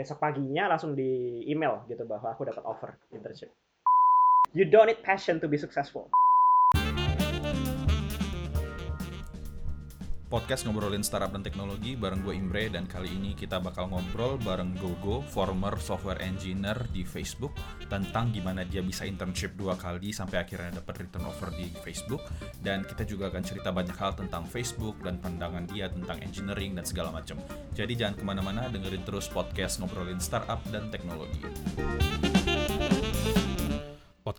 besok paginya langsung di email gitu bahwa aku dapat offer internship. You don't need passion to be successful. Podcast ngobrolin startup dan teknologi bareng gue Imbre dan kali ini kita bakal ngobrol bareng Gogo, former software engineer di Facebook tentang gimana dia bisa internship dua kali sampai akhirnya dapat return offer di Facebook dan kita juga akan cerita banyak hal tentang Facebook dan pandangan dia tentang engineering dan segala macam. Jadi jangan ke mana-mana dengerin terus podcast ngobrolin startup dan teknologi.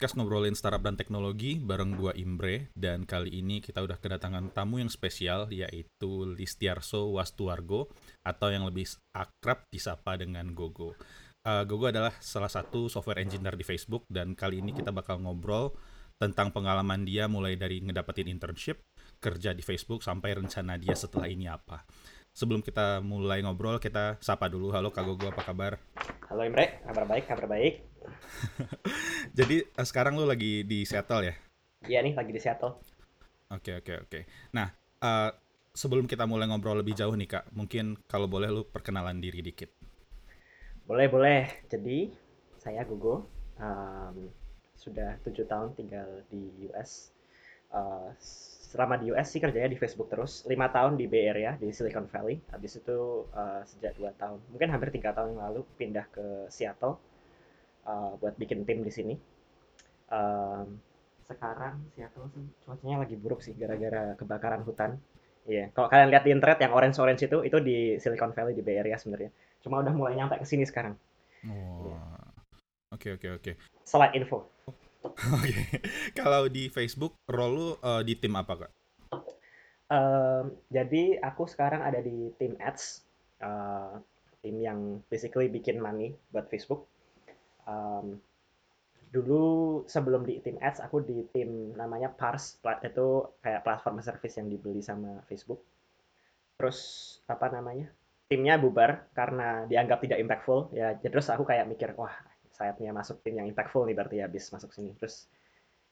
Podcast ngobrolin startup dan teknologi bareng gua Imbre dan kali ini kita udah kedatangan tamu yang spesial yaitu Listiarso Wastuargo atau yang lebih akrab disapa dengan Gogo. Uh, Gogo adalah salah satu software engineer di Facebook dan kali ini kita bakal ngobrol tentang pengalaman dia mulai dari ngedapetin internship, kerja di Facebook sampai rencana dia setelah ini apa. Sebelum kita mulai ngobrol, kita sapa dulu. Halo Kak Gogo, apa kabar? Halo Imre, kabar baik, kabar baik. Jadi uh, sekarang lu lagi di Seattle ya? Iya nih, lagi di Seattle. Oke, oke, oke. Nah, uh, sebelum kita mulai ngobrol lebih jauh nih Kak, mungkin kalau boleh lu perkenalan diri dikit. Boleh, boleh. Jadi, saya Gogo. Um, sudah tujuh tahun tinggal di US. Uh, selama di US sih kerjanya di Facebook terus lima tahun di Bay Area di Silicon Valley habis itu uh, sejak dua tahun mungkin hampir tiga tahun yang lalu pindah ke Seattle uh, buat bikin tim di sini um, sekarang Seattle sih cuacanya lagi buruk sih gara-gara kebakaran hutan Iya, yeah. kalau kalian lihat di internet yang orange-orange itu, itu di Silicon Valley di Bay Area sebenarnya. Cuma udah mulai nyampe ke sini sekarang. Iya. Oke, oke, oke. Slide info. Oke. Kalau di Facebook, role lu uh, di tim apa, Kak? Um, jadi aku sekarang ada di tim ads, uh, tim yang basically bikin money buat Facebook. Um, dulu sebelum di tim ads, aku di tim namanya Pars, itu kayak platform service yang dibeli sama Facebook. Terus apa namanya? Timnya bubar karena dianggap tidak impactful ya. Terus aku kayak mikir, wah sayapnya masuk tim yang impactful nih berarti habis masuk sini. Terus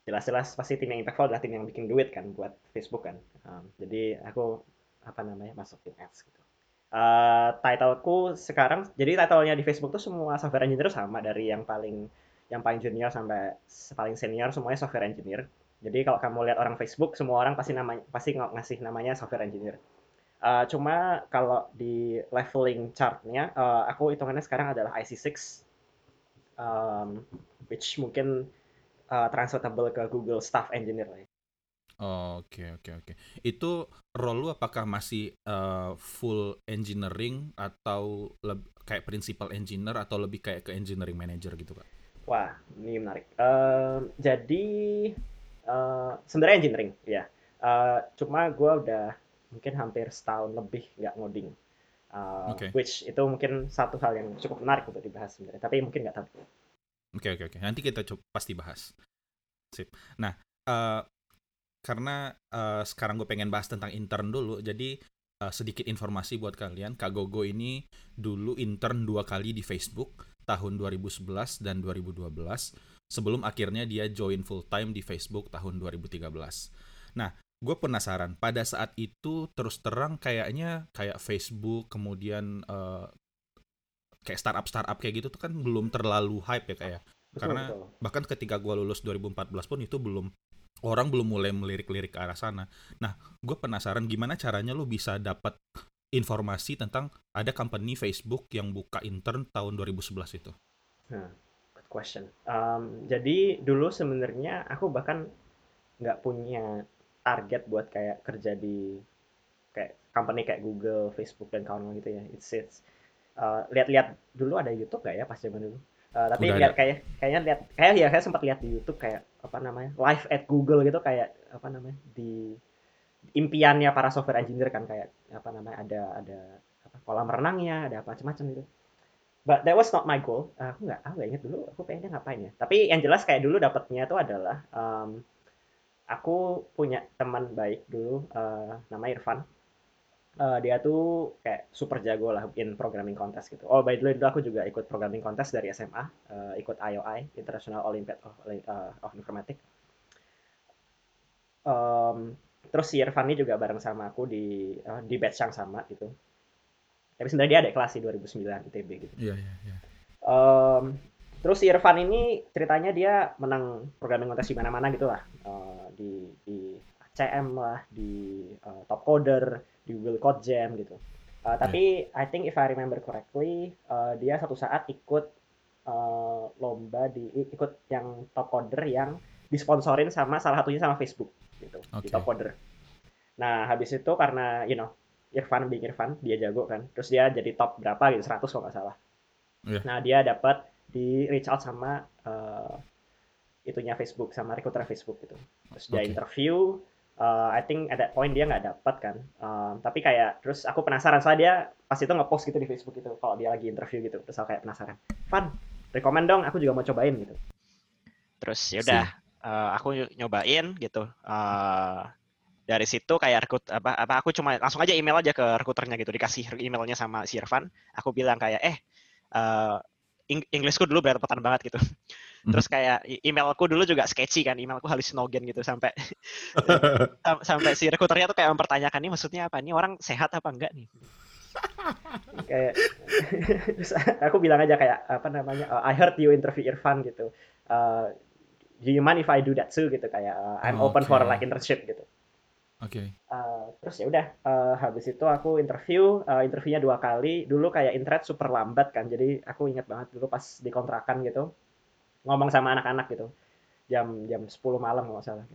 jelas-jelas pasti tim yang impactful adalah tim yang bikin duit kan buat Facebook kan. Um, jadi aku apa namanya masuk tim ads gitu. Uh, titleku sekarang jadi titlenya di Facebook tuh semua software engineer sama dari yang paling yang paling junior sampai paling senior semuanya software engineer. Jadi kalau kamu lihat orang Facebook semua orang pasti namanya pasti ngasih namanya software engineer. Uh, cuma kalau di leveling chartnya uh, aku hitungannya sekarang adalah IC6 um, which mungkin uh, transferable ke Google Staff Engineer lah ya. Oke oke oke. Itu role lu apakah masih uh, full engineering atau kayak principal engineer atau lebih kayak ke engineering manager gitu kak? Wah ini menarik. Uh, jadi uh, sebenarnya engineering ya. Uh, cuma gue udah mungkin hampir setahun lebih nggak ngoding. Uh, okay. Which itu mungkin satu hal yang cukup menarik untuk dibahas sebenarnya. Tapi mungkin nggak tahu. Oke okay, oke okay, oke. Okay. Nanti kita coba pasti bahas. Sip. Nah, uh, karena uh, sekarang gue pengen bahas tentang intern dulu, jadi uh, sedikit informasi buat kalian. Kak Gogo ini dulu intern dua kali di Facebook tahun 2011 dan 2012 sebelum akhirnya dia join full time di Facebook tahun 2013. Nah, gue penasaran pada saat itu terus terang kayaknya kayak Facebook kemudian uh, kayak startup startup kayak gitu tuh kan belum terlalu hype ya kayak Betul, Karena betul. bahkan ketika gue lulus 2014 pun itu belum orang belum mulai melirik-lirik ke arah sana. Nah, gue penasaran gimana caranya lu bisa dapat informasi tentang ada company Facebook yang buka intern tahun 2011 itu. Nah, good question. Um, jadi dulu sebenarnya aku bahkan nggak punya target buat kayak kerja di kayak company kayak Google, Facebook dan kawan-kawan gitu ya. It's it's uh, lihat-lihat dulu ada YouTube gak ya pas zaman dulu? Uh, tapi Udah lihat kayak kayaknya lihat kayak ya saya sempat lihat di YouTube kayak apa namanya live at Google gitu kayak apa namanya di impiannya para software engineer kan kayak apa namanya ada ada apa, kolam renangnya ada apa macam-macam gitu. But that was not my goal. Uh, aku nggak aku inget dulu aku pengennya ngapain ya. Tapi yang jelas kayak dulu dapatnya itu adalah um, aku punya teman baik dulu uh, namanya Irfan uh, dia tuh kayak super jago lah in programming contest gitu. Oh by the way itu aku juga ikut programming contest dari SMA, uh, eh, ikut IOI International Olympiad of, uh, of Informatics. Um, terus si Irfan ini juga bareng sama aku di uh, di batch yang sama gitu. tapi sebenarnya dia ada kelas di 2009 ITB gitu Iya, iya, iya. Um, terus si Irfan ini ceritanya dia menang programming contest di mana-mana gitu lah Uh, di di ACM lah di uh, Top Coder di Google Code Jam gitu. Uh, tapi I think if I remember correctly uh, dia satu saat ikut uh, lomba di ikut yang Top Coder yang disponsorin sama salah satunya sama Facebook gitu di Oke. Top Coder nah habis itu karena you know Irfan being Irfan dia jago kan. Terus dia jadi top berapa gitu 100 kalau nggak salah. Iya. nah dia dapat di reach out sama eh, itunya Facebook sama recruiter Facebook gitu. Terus dia interview eh, I think at that point dia nggak dapat kan. Eh, tapi kayak terus aku penasaran. Soalnya dia pas itu ngepost gitu di Facebook gitu kalau dia lagi interview gitu. Terus aku kayak penasaran. Van rekomend dong aku juga mau cobain gitu. Terus ya udah eh, aku nyobain gitu. Eh, dari situ kayak rekrut apa apa aku cuma langsung aja email aja ke rekruternya gitu. Dikasih emailnya sama si Irfan. Aku bilang kayak eh Ing- Inggrisku dulu berantakan banget gitu. Terus kayak i- emailku dulu juga sketchy kan, emailku halusinogen gitu sampai sam- sampai si rekruternya tuh kayak mempertanyakan nih maksudnya apa? Nih orang sehat apa enggak nih? kayak terus aku bilang aja kayak apa namanya uh, I heard you interview Irfan gitu. Uh, do you mind if I do that too? gitu kayak uh, I'm open for Oke. like internship gitu. Oke. Uh, terus ya udah uh, habis itu aku interview uh, interviewnya dua kali. Dulu kayak internet super lambat kan jadi aku ingat banget dulu pas di kontrakan gitu ngomong sama anak-anak gitu jam jam 10 malam kalau nggak salah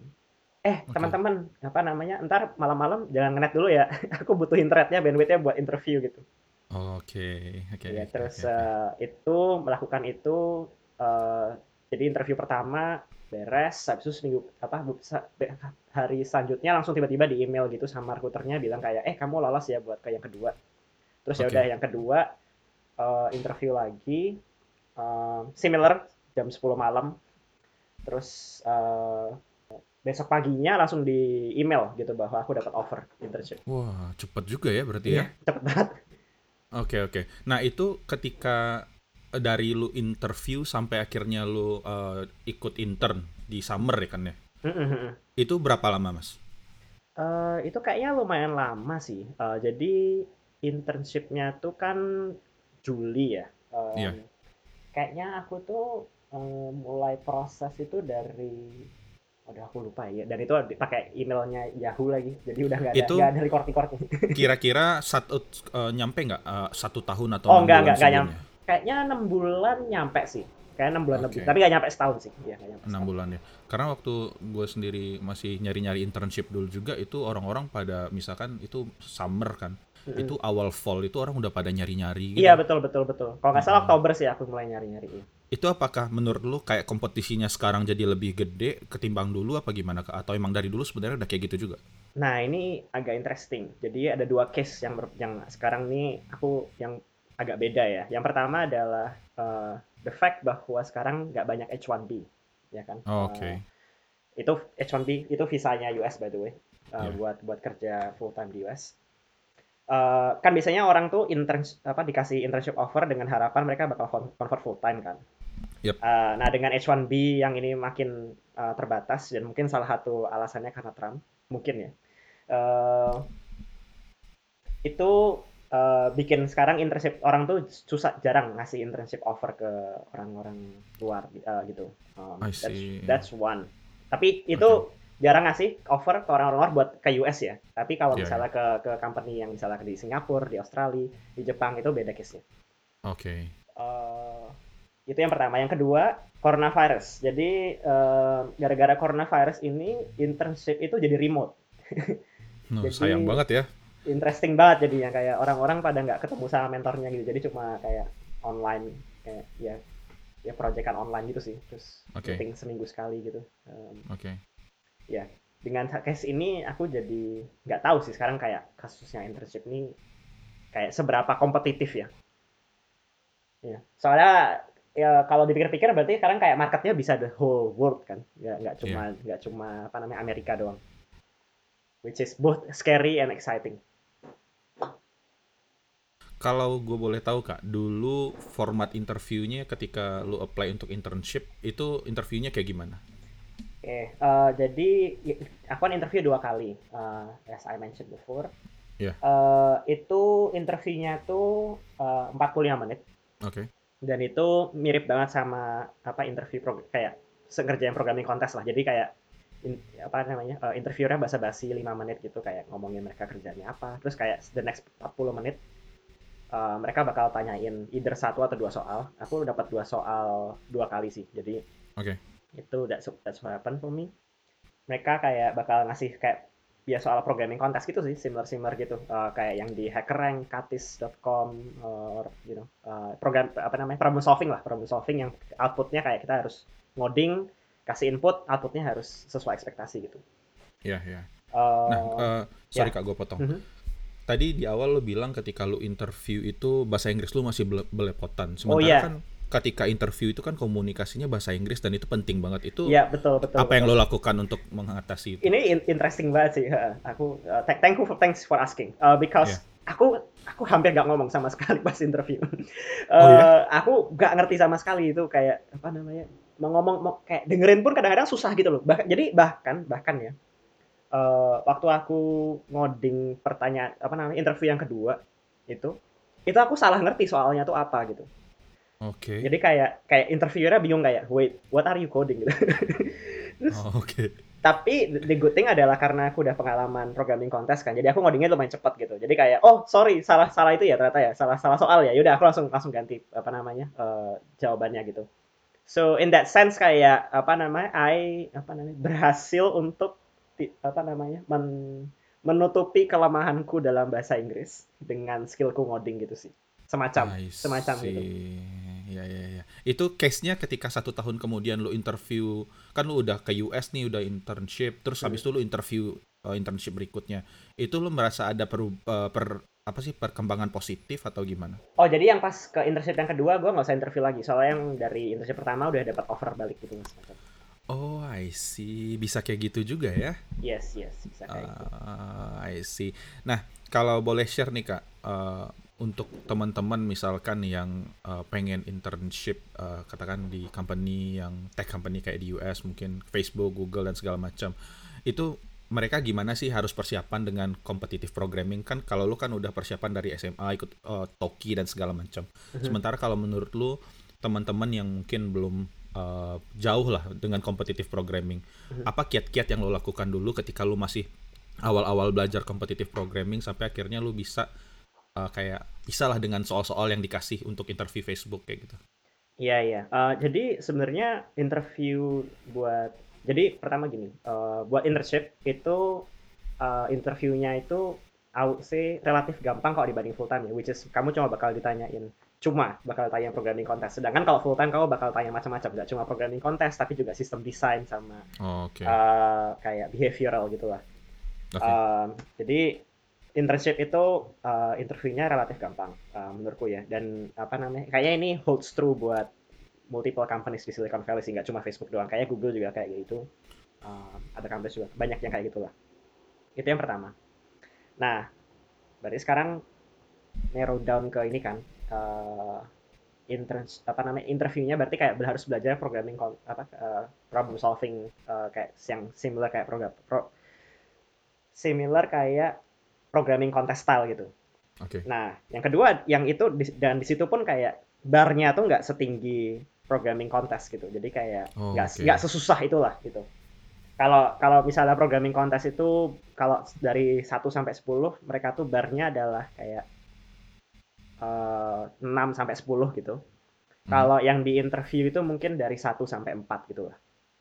eh Oke. teman-teman apa namanya ntar malam-malam jangan ngenet dulu ya aku butuh internetnya bandwidthnya buat interview gitu Oke. Oke. ya oke, terus oke, oke. eh, itu melakukan itu eh, jadi interview pertama beres habis itu seminggu apa hari selanjutnya langsung tiba-tiba di email gitu sama recruiternya bilang kayak eh kamu lolos ya buat ke yang kedua terus ya Oke. udah yang kedua eh, interview lagi eh, similar jam 10 malam terus eh, besok paginya langsung di email gitu bahwa aku dapat offer internship Wah, cepet juga ya berarti ya. cepet banget Oke, oke. Nah, itu ketika dari lu interview sampai akhirnya lu eh, ikut intern di summer ya kan ya. Mm-mm. Itu berapa lama, Mas? Eh, itu kayaknya lumayan lama sih. Eh, jadi internshipnya tuh kan Juli ya. Em, Iya. Kayaknya aku tuh mulai proses itu dari, udah aku lupa ya. Dan itu pakai emailnya Yahoo lagi. Jadi udah nggak ada Itu- nggak ada record-record. Kira-kira satu eh, nyampe nggak eh, satu tahun atau Oh, nggak, nggak, nggak sebelumnya? Kayaknya enam bulan nyampe sih. Kayak enam bulan Oke. lebih. Tapi nggak nyampe setahun sih. Nyampe. enam bulan ya. Karena waktu gue sendiri masih nyari-nyari internship dulu juga itu orang-orang pada misalkan itu summer kan. Mm-mm. Itu awal fall itu orang udah pada nyari-nyari gitu. Iya betul betul betul. Kalau nggak salah. Oktober sih aku mulai nyari-nyari. Itu apakah menurut lu kayak kompetisinya sekarang jadi lebih gede ketimbang dulu apa gimana Kak? Atau emang dari dulu sebenarnya udah kayak gitu juga? Nah, ini agak interesting. Jadi ada dua case yang ber- yang sekarang nih aku yang agak beda ya. Yang pertama adalah uh, the fact bahwa sekarang nggak banyak H1B, ya kan? Oh, Oke. Uh, itu H1B itu visanya US by the way, uh, Iya. buat buat kerja full time di US. Uh, kan biasanya orang tuh intern apa dikasih internship offer dengan harapan mereka bakal con- convert full time kan. Yep. Uh, nah dengan H1B yang ini makin uh, terbatas dan mungkin salah satu alasannya karena Trump mungkin ya. Uh, itu uh, bikin sekarang internship orang tuh susah jarang ngasih internship offer ke orang-orang luar uh, gitu. Um, I that's, see. that's one. Tapi itu jarang ngasih offer ke orang-orang luar buat ke US ya. Tapi kalau Iya, misalnya ke ke company yang misalnya di Singapura, di Australia, di Jepang itu beda case-nya. Oke. Eh, itu yang pertama. Yang kedua, coronavirus. Jadi eh, gara-gara coronavirus ini internship itu jadi remote. Nah, Jadi- sayang banget ya. Interesting banget jadinya kayak orang-orang pada nggak ketemu sama mentornya gitu. Jadi cuma kayak online kayak ya ya proyekan online gitu sih. Terus Oke. meeting seminggu sekali gitu. Em, Oke. dengan case ini aku jadi nggak tahu sih sekarang kayak kasusnya internship ini kayak seberapa kompetitif ya. Ya, soalnya ya kalau dipikir-pikir berarti sekarang kayak marketnya bisa the whole world kan, nggak nggak cuma nggak cuma apa namanya Amerika doang. Which is both scary and exciting. Kalau gue boleh tahu kak, dulu format interviewnya ketika lu apply untuk internship itu interviewnya kayak gimana? Oke, eh, jadi aku kan interview dua kali, eh, as I mentioned before. Iya. Eh, itu interviewnya tuh eh, 45 menit Oke. Dan itu mirip banget sama apa interview pro- kayak sengerjain programming kontes lah. Jadi kayak in- apa namanya? eh, interviewnya basa-basi 5 menit gitu kayak ngomongin mereka kerjanya apa. Terus kayak the next 40 menit eh, mereka bakal tanyain either satu atau dua soal. Aku dapat dua soal dua kali sih. Jadi Oke. itu that's, that's what happened for me. Mereka kayak bakal ngasih kayak ya soal programming kontes gitu sih, similar-similar gitu. Eh, kayak yang di HackerRank, Katis.com, or you know, eh, program apa namanya problem solving lah, problem solving yang outputnya kayak kita harus ngoding, kasih input, outputnya harus sesuai ekspektasi gitu. Iya, iya. Eh, Nah, eh, sorry ya. Kak, gue potong. Mhm. Tadi di awal lo bilang ketika lo interview itu bahasa Inggris lo masih bele- belepotan. Sementara iya. kan ketika interview itu kan komunikasinya bahasa Inggris dan itu penting banget. Itu ya betul betul. apa yang lo lakukan untuk mengatasi itu? Ini in- interesting banget sih. Aku uh, thank you for thanks for asking. Uh, because aku aku hampir gak ngomong sama sekali pas interview. Uh, Oh, ya? Aku gak ngerti sama sekali itu kayak apa namanya mau ngomong mau kayak dengerin pun kadang-kadang susah gitu loh. Bah- jadi bahkan bahkan ya uh, waktu aku ngoding pertanyaan apa namanya interview yang kedua itu itu aku salah ngerti soalnya tuh apa gitu. Oke. Jadi kayak kayak interviewernya bingung kayak wait what are you coding? gitu. Terus Oh, Oke. tapi the good thing adalah karena aku udah pengalaman programming kontes kan jadi aku ngodingnya lumayan cepat gitu. Jadi kayak oh sorry salah salah itu ya ternyata ya salah salah soal ya. Yaudah aku langsung langsung ganti apa namanya eh, jawabannya gitu. So in that sense kayak apa namanya I apa namanya berhasil untuk apa namanya men- menutupi kelemahanku dalam bahasa Inggris dengan skillku ngoding gitu sih. Semacam I semacam gitu see. Ya, ya, ya. Itu case-nya ketika satu tahun kemudian lo interview, kan lo udah ke US nih, udah internship, terus Hmm. habis itu lo interview uh, internship berikutnya. Itu lo merasa ada per, uh, per apa sih perkembangan positif atau gimana? Oh jadi yang pas ke internship yang kedua gue nggak usah interview lagi soalnya yang dari internship pertama udah dapat offer balik gitu mas. Oh, I see. Bisa kayak gitu juga ya? Yes yes bisa kayak gitu. Ah, I see. Nah, kalau boleh share nih kak, eh, untuk teman-teman misalkan yang eh, pengen internship, eh, katakan di company yang tech company kayak di US, mungkin Facebook, Google dan segala macam, itu mereka gimana sih harus persiapan dengan competitive programming kan? Kalau lu kan udah persiapan dari SMA, ikut eh, Toki dan segala macam. Sementara kalau menurut lu teman-teman yang mungkin belum eh, jauh lah dengan competitive programming, apa kiat-kiat yang lo lakukan dulu ketika lu masih awal-awal belajar competitive programming sampai akhirnya lu bisa uh, kayak bisa lah dengan soal-soal yang dikasih untuk interview Facebook kayak gitu. Iya iya. Eh, jadi sebenarnya interview buat jadi pertama gini eh, buat internship itu eh, interviewnya itu I would say relatif gampang kalau dibanding full time ya, which is kamu cuma bakal ditanyain cuma bakal tanya programming contest. Sedangkan kalau full time kamu bakal tanya macam-macam, nggak cuma programming contest tapi juga sistem desain sama Oh, Oke. eh, kayak behavioral gitulah. Oke. Um, jadi internship itu uh, interviewnya relatif gampang uh, menurutku ya. Dan apa namanya kayaknya ini holds true buat multiple companies di Silicon Valley sih nggak cuma Facebook doang. Kayak Google juga kayak gitu Um, ada companies juga banyak yang kayak gitulah. Itu yang pertama. Nah berarti sekarang narrow down ke ini kan uh, interns apa namanya interviewnya berarti kayak harus belajar programming apa uh, problem solving uh, kayak yang similar kayak program pro, similar kayak programming contest style gitu. Oke. Nah, yang kedua yang itu dan di situ pun kayak barnya tuh nggak setinggi programming contest gitu. Jadi kayak Oh, nggak oke. nggak sesusah itulah gitu. Kalau kalau misalnya programming contest itu kalau dari 1 sampai 10 mereka tuh barnya adalah kayak eh, 6 sampai 10 gitu. Hmm. Kalau yang di interview itu mungkin dari 1 sampai 4 gitu lah.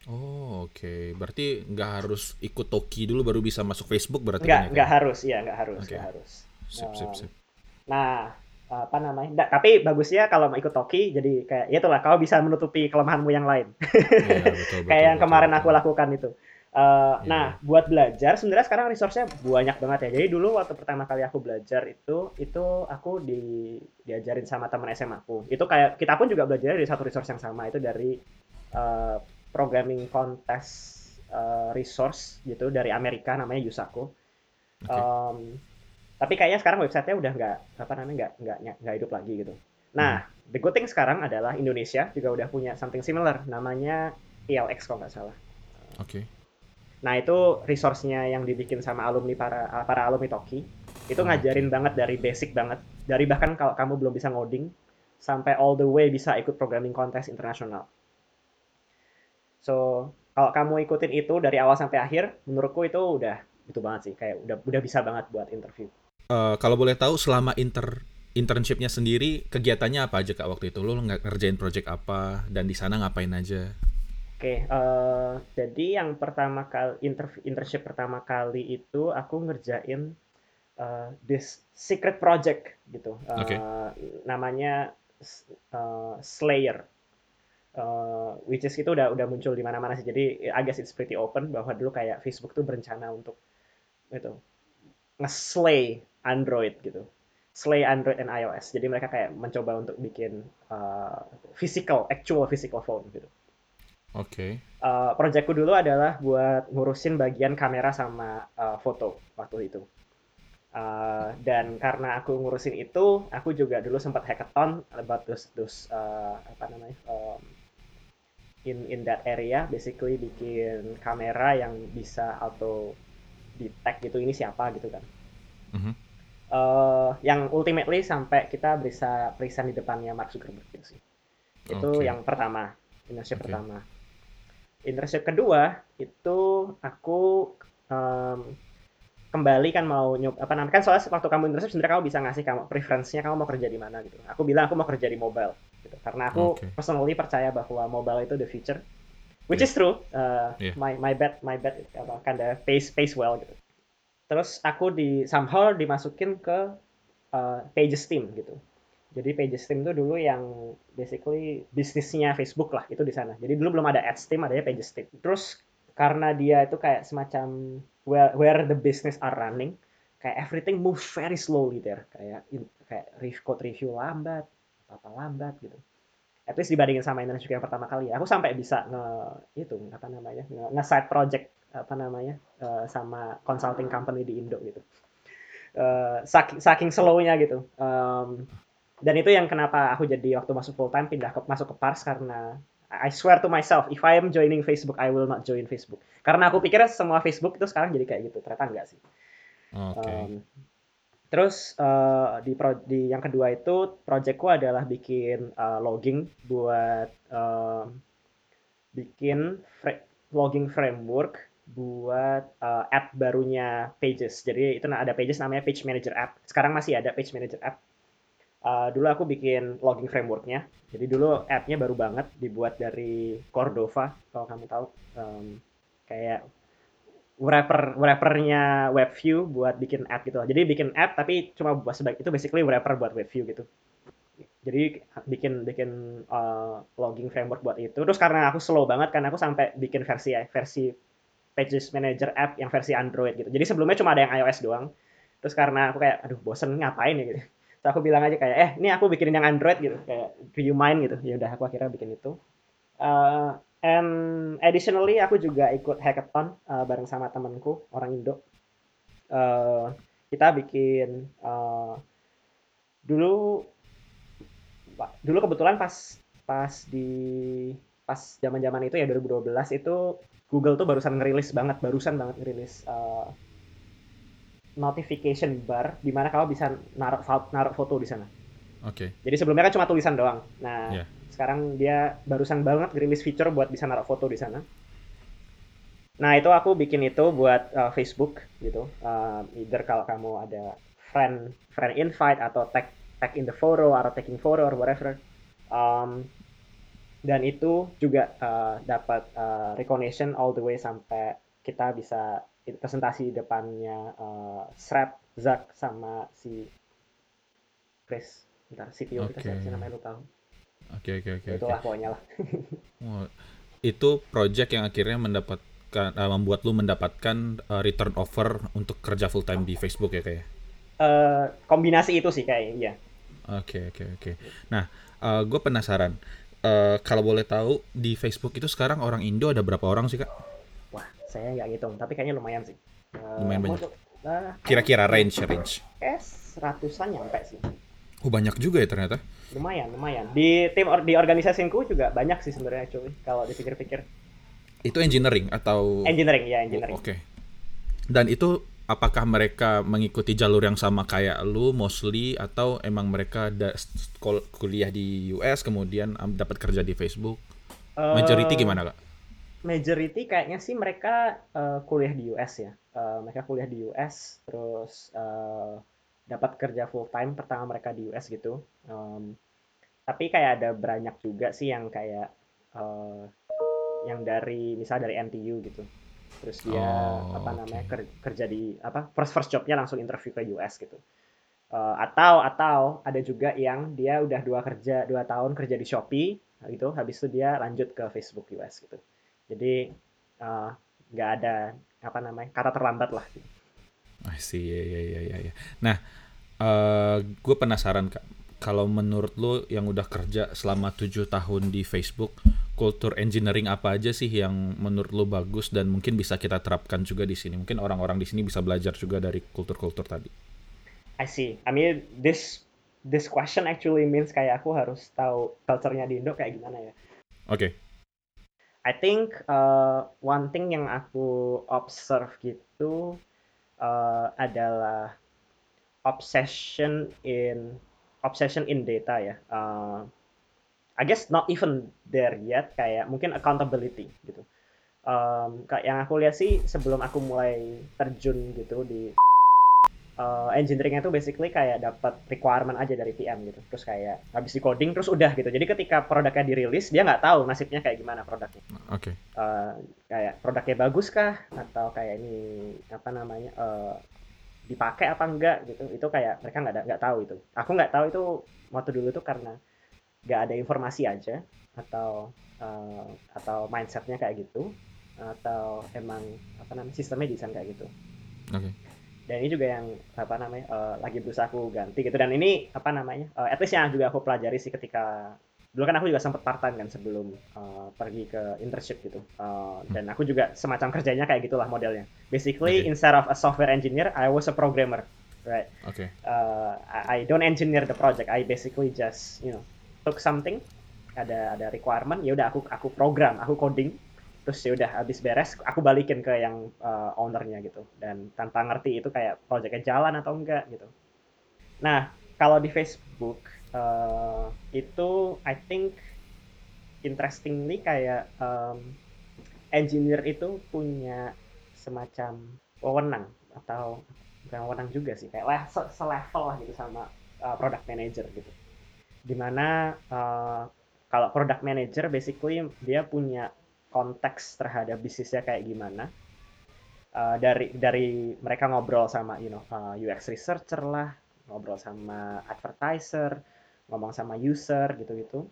Oh, oke. Berarti nggak harus ikut Toki dulu baru bisa masuk Facebook berarti Nggak ya, nggak Kak? harus, iya nggak harus, nggak harus. Sip, sip, sip. Nah, apa namanya? Nggak, tapi bagusnya kalau mau ikut Toki, jadi kayak ya itulah, kau bisa menutupi kelemahanmu yang lain. Iya, betul, betul, kayak yang betul, kemarin betul. aku lakukan itu. Eh, Iya. Nah, buat belajar sebenarnya sekarang resource-nya banyak banget ya. Jadi dulu waktu pertama kali aku belajar itu, itu aku di diajarin sama teman SMA aku. Itu kayak kita pun juga belajar dari satu resource yang sama itu dari eh, programming contest eh, resource gitu dari Amerika namanya Yusaku. Oke. Um, tapi kayaknya sekarang websitenya udah nggak apa namanya nggak nggak nggak hidup lagi gitu. Nah, the good thing sekarang adalah Indonesia juga udah punya something similar namanya ELX kalau nggak salah. Oke. Nah itu resource-nya yang dibikin sama alumni para para alumni Toki. Itu ngajarin banget dari basic banget. Dari bahkan kalau kamu belum bisa ngoding sampai all the way bisa ikut programming contest internasional. So, kalau kamu ikutin itu dari awal sampai akhir, menurutku itu udah itu banget sih, kayak udah udah bisa banget buat interview. Uh, kalau boleh tahu selama inter internshipnya sendiri kegiatannya apa aja kak waktu itu? Lo ngerjain project apa? Dan di sana ngapain aja? Oke, okay, uh, eh, jadi yang pertama kali inter internship pertama kali itu aku ngerjain uh, this secret project gitu, uh, okay. namanya uh, Slayer, uh, which is itu udah udah muncul di mana-mana sih. Jadi I guess it's pretty open bahwa dulu kayak Facebook tuh berencana untuk itu nge-slay Android gitu slay Android and iOS. Jadi mereka kayak mencoba untuk bikin uh, physical, actual physical phone gitu. Oke. Okay. Uh, projectku dulu adalah buat ngurusin bagian kamera sama uh, foto waktu itu. Uh, dan karena aku ngurusin itu, aku juga dulu sempat hackathon about those those uh, apa namanya um, in in that area, basically bikin kamera yang bisa auto detect gitu ini siapa gitu kan. Mm -hmm uh, yang ultimately sampai kita bisa perisan di depannya Mark Zuckerberg gitu sih. Itu okay. yang pertama, internship okay. pertama. Internship kedua itu aku um, kembali kan mau nyob apa namanya kan soalnya waktu kamu internship sebenarnya kamu bisa ngasih kamu preferensinya kamu mau kerja di mana gitu. Aku bilang aku mau kerja di mobile gitu. Karena aku okay. personally percaya bahwa mobile itu the future. Which yeah. is true. Uh, yeah. My my bet my bet kind of pays pays well gitu terus aku di somehow dimasukin ke uh, pages team gitu jadi pages team itu dulu yang basically bisnisnya Facebook lah itu di sana jadi dulu belum ada ads team adanya pages team terus karena dia itu kayak semacam where, where the business are running kayak everything moves very slowly there kayak kayak code review lambat apa lambat gitu. At least dibandingin sama Indonesia yang pertama kali ya. Aku sampai bisa nge itu apa namanya nge, nge side project apa namanya uh, sama consulting company di Indo gitu. Uh, saking, saking slownya gitu. Um, dan itu yang kenapa aku jadi waktu masuk full time pindah ke masuk ke Pars karena I swear to myself if I am joining Facebook I will not join Facebook. Karena aku pikir semua Facebook itu sekarang jadi kayak gitu. Ternyata enggak sih. Okay. um, terus uh, di pro, di yang kedua itu projectku adalah bikin uh, logging buat uh, bikin logging framework buat uh, app barunya Pages. Jadi itu ada Pages namanya Page Manager App. Sekarang masih ada Page Manager App. Uh, dulu aku bikin logging frameworknya. Jadi dulu app-nya baru banget dibuat dari Cordova kalau kamu tahu. Um, kayak wrapper wrappernya WebView buat bikin app gitu. Jadi bikin app tapi cuma buat sebagai itu basically wrapper buat WebView gitu. Jadi bikin bikin uh, logging framework buat itu. Terus karena aku slow banget kan aku sampai bikin versi versi Pages Manager app yang versi Android gitu. Jadi sebelumnya cuma ada yang iOS doang. Terus karena aku kayak aduh bosen ngapain ya gitu. Terus aku bilang aja kayak eh ini aku bikinin yang Android gitu kayak do you mind gitu. Ya udah aku akhirnya bikin itu. Uh, and additionally aku juga ikut hackathon uh, bareng sama temanku orang Indo. Uh, kita bikin uh, dulu dulu kebetulan pas pas di pas zaman-zaman itu ya 2012 itu Google tuh barusan ngerilis banget, barusan banget ngerilis uh, notification bar di mana kamu bisa naruh naruh foto di sana. Oke. Okay. Jadi sebelumnya kan cuma tulisan doang. Nah, yeah. sekarang dia barusan banget ngerilis feature buat bisa naruh foto di sana. Nah, itu aku bikin itu buat uh, Facebook gitu. Uh, either kalau kamu ada friend friend invite atau tag tag in the photo atau taking photo or whatever. Um, dan itu juga uh, dapat uh, recognition all the way sampai kita bisa presentasi depannya uh, Srap, Zak sama si Chris ntar CTO okay. kita siapa namanya lu tahu oke okay, oke okay, oke okay, itulah okay. pokoknya lah oh, itu project yang akhirnya mendapatkan uh, membuat lu mendapatkan uh, return offer untuk kerja full time di Facebook ya kayak uh, kombinasi itu sih kayak iya oke okay, oke okay, oke okay. nah uh, gue penasaran uh, kalau boleh tahu di Facebook itu sekarang orang Indo ada berapa orang sih kak? Wah, saya nggak ngitung, tapi kayaknya lumayan sih. Uh, lumayan banyak. Kira-kira range range? Es ratusan nyampe sih. Oh banyak juga ya ternyata. Lumayan, lumayan. Di tim or, di organisasiku juga banyak sih sebenarnya cuy. Kalau dipikir-pikir. Itu engineering atau? Engineering ya engineering. Oh, Oke. Okay. Dan itu apakah mereka mengikuti jalur yang sama kayak lu mostly atau emang mereka da- kuliah di US kemudian dapat kerja di Facebook? Majority Eh, gimana kak? Majority kayaknya sih mereka eh, kuliah di US ya. Eh, mereka kuliah di US, terus eh, dapat kerja full time pertama mereka di US gitu. Em, tapi kayak ada banyak juga sih yang kayak eh, yang dari misal dari NTU gitu. Terus dia Oh, apa namanya ker- kerja di apa first first jobnya langsung interview ke US gitu. Eh, atau atau ada juga yang dia udah dua kerja dua tahun kerja di Shopee gitu, habis itu dia lanjut ke Facebook US gitu. Jadi eh, nggak ada apa namanya kata terlambat lah. Gitu. I see, ya, ya, ya, ya, ya. Nah, eh gue penasaran kak, kalau menurut lo yang udah kerja selama tujuh tahun di Facebook, kultur engineering apa aja sih yang menurut lo bagus dan mungkin bisa kita terapkan juga di sini? Mungkin orang-orang di sini bisa belajar juga dari kultur-kultur tadi. I see. I mean this this question actually means kayak aku harus tahu culture-nya di Indo kayak gimana ya. Oke, I think uh, one thing yang aku observe gitu uh, adalah obsession in obsession in data ya. Uh, I guess not even there yet kayak mungkin accountability gitu. Um, kayak yang aku lihat sih sebelum aku mulai terjun gitu di uh, engineering itu basically kayak dapat requirement aja dari PM gitu. Terus kayak habis di coding terus udah gitu. Jadi ketika produknya dirilis dia nggak tahu nasibnya kayak gimana produknya. Oke, eh, kayak produknya bagus kah atau kayak ini apa namanya eh, dipakai apa enggak gitu. Itu kayak mereka nggak ada- nggak tahu itu. Aku nggak tahu itu waktu dulu tuh karena nggak ada informasi aja. Atau eh, atau mindsetnya kayak gitu. Atau emang apa namanya sistemnya desain kayak gitu. Oke, dan ini juga yang apa namanya eh, lagi berusaha aku ganti gitu. Dan ini apa namanya eh, at least yang juga aku pelajari sih ketika dulu kan aku juga sempat part time kan sebelum eh, pergi ke internship gitu. Eh, dan aku juga semacam kerjanya kayak gitulah modelnya. Basically Oke. instead of a software engineer I was a programmer right? Oke, uh, I, I don't engineer the project. I basically just you know took something ada ada requirement ya udah aku aku program aku coding terus ya udah habis beres aku balikin ke yang uh, ownernya gitu dan tanpa ngerti itu kayak projectnya jalan atau enggak gitu. Nah kalau di Facebook uh, itu I think interestingly kayak um, engineer itu punya semacam wewenang atau bukan wewenang juga sih kayak se- selevel lah gitu sama uh, product manager gitu di mana uh, kalau product manager basically dia punya konteks terhadap bisnisnya kayak gimana. Uh, dari dari mereka ngobrol sama you know uh, UX researcher lah ngobrol sama advertiser ngomong sama user gitu-gitu.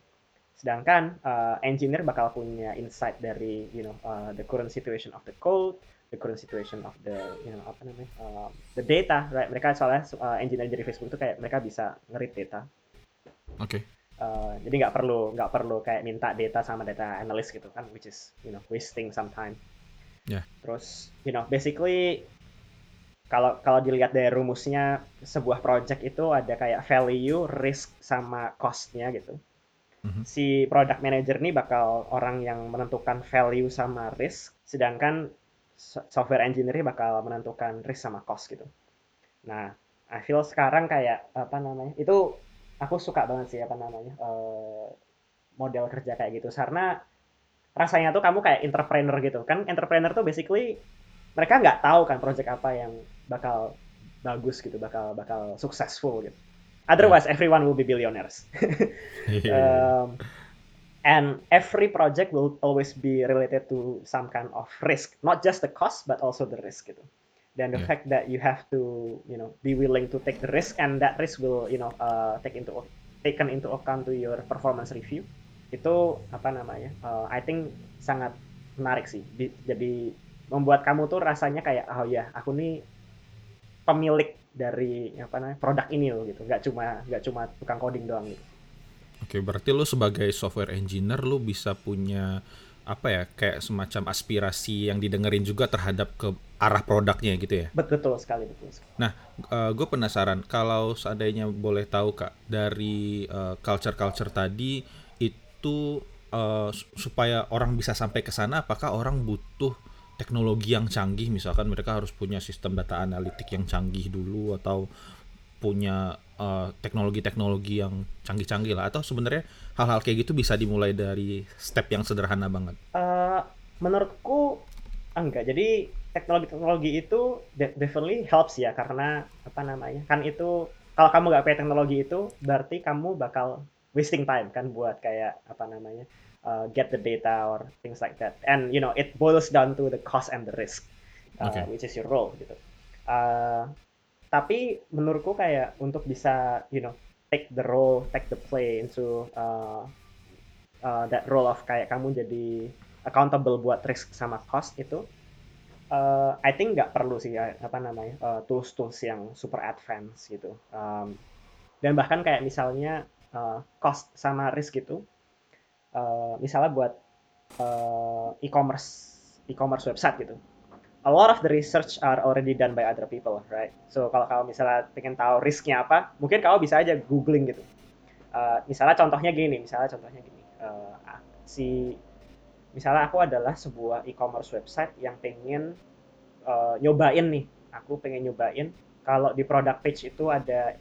Sedangkan uh, engineer bakal punya insight dari you know uh, the current situation of the code the current situation of the you know apa namanya uh, the data right? Mereka soalnya uh, engineer dari Facebook itu kayak mereka bisa ngerit data. Oke, Uh, jadi nggak perlu nggak perlu kayak minta data sama data analyst gitu kan which is you know wasting some time Ya. terus you know basically kalau kalau dilihat dari rumusnya sebuah project itu ada kayak value risk sama costnya gitu Mhm. si product manager ini bakal orang yang menentukan value sama risk sedangkan so- software engineer bakal menentukan risk sama cost gitu nah I feel sekarang kayak apa namanya itu aku suka banget sih apa namanya eh, model kerja kayak gitu. Karena rasanya tuh kamu kayak entrepreneur gitu. Kan entrepreneur tuh basically mereka nggak tahu kan project apa yang bakal bagus gitu bakal bakal successful gitu. Otherwise everyone will be billionaires. Um, and every project will always be related to some kind of risk. Not just the cost but also the risk gitu dan the Yeah. fact that you have to you know be willing to take the risk and that risk will you know uh, take into taken into account to your performance review. Itu apa namanya uh, I think sangat menarik sih. Jadi membuat kamu tuh rasanya kayak oh ya aku nih pemilik dari apa namanya produk ini loh gitu. Nggak cuma nggak cuma tukang coding doang gitu. Oke, berarti lu sebagai software engineer lu bisa punya apa ya kayak semacam aspirasi yang didengerin juga terhadap ke arah produknya gitu ya. betul sekali betul sekali gue penasaran kalau seandainya boleh tahu kak dari eh, culture-culture tadi itu eh, su- supaya orang bisa sampai ke sana apakah orang butuh teknologi yang canggih misalkan mereka harus punya sistem data analitik yang canggih dulu atau punya eh, teknologi-teknologi yang canggih-canggih lah atau sebenarnya hal-hal kayak gitu bisa dimulai dari step yang sederhana banget Uh, menurutku enggak. Jadi teknologi-teknologi itu de- definitely helps ya karena apa namanya? Kan itu kalau kamu nggak pakai teknologi itu berarti kamu bakal wasting time kan buat kayak apa namanya? uh, get the data or things like that. And you know, it boils down to the cost and the risk, uh, Okay. which is your role gitu. Uh, tapi menurutku kayak untuk bisa you know take the role, take the play into uh, uh, that role of kayak kamu jadi accountable buat risk sama cost itu uh, I think nggak perlu sih ya, apa namanya uh, tools-tools yang super advance gitu. Um, dan bahkan kayak misalnya uh, cost sama risk itu uh, misalnya buat uh, e-commerce e-commerce website gitu a lot of the research are already done by other people right? So kalau kamu misalnya pengen tahu risknya apa mungkin kamu bisa aja googling gitu. Uh, misalnya contohnya gini misalnya contohnya gini. Uh, si misalnya aku adalah sebuah e-commerce website yang pengen uh, nyobain nih. Aku pengen nyobain kalau di product page itu ada